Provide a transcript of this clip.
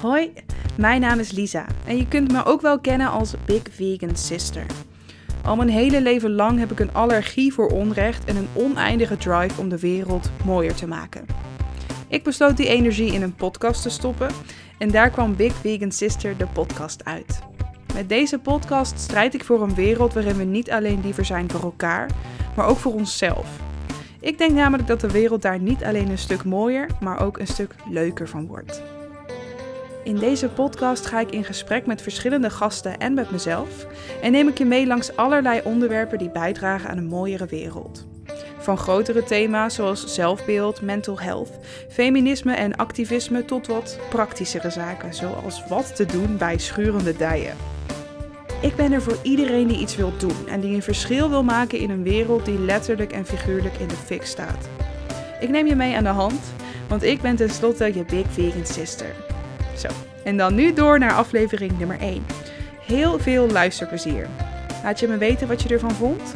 Hoi, mijn naam is Lisa en je kunt me ook wel kennen als Big Vegan Sister. Al mijn hele leven lang heb ik een allergie voor onrecht en een oneindige drive om de wereld mooier te maken. Ik besloot die energie in een podcast te stoppen en daar kwam Big Vegan Sister de podcast uit. Met deze podcast strijd ik voor een wereld waarin we niet alleen liever zijn voor elkaar, maar ook voor onszelf. Ik denk namelijk dat de wereld daar niet alleen een stuk mooier, maar ook een stuk leuker van wordt. In deze podcast ga ik in gesprek met verschillende gasten en met mezelf en neem ik je mee langs allerlei onderwerpen die bijdragen aan een mooiere wereld. Van grotere thema's zoals zelfbeeld, mental health, feminisme en activisme tot wat praktischere zaken zoals wat te doen bij schurende dijen. Ik ben er voor iedereen die iets wil doen en die een verschil wil maken in een wereld die letterlijk en figuurlijk in de fik staat. Ik neem je mee aan de hand, want ik ben tenslotte je Big Vegan Sister. Zo, en dan nu door naar aflevering nummer 1. Heel veel luisterplezier. Laat je me weten wat je ervan vond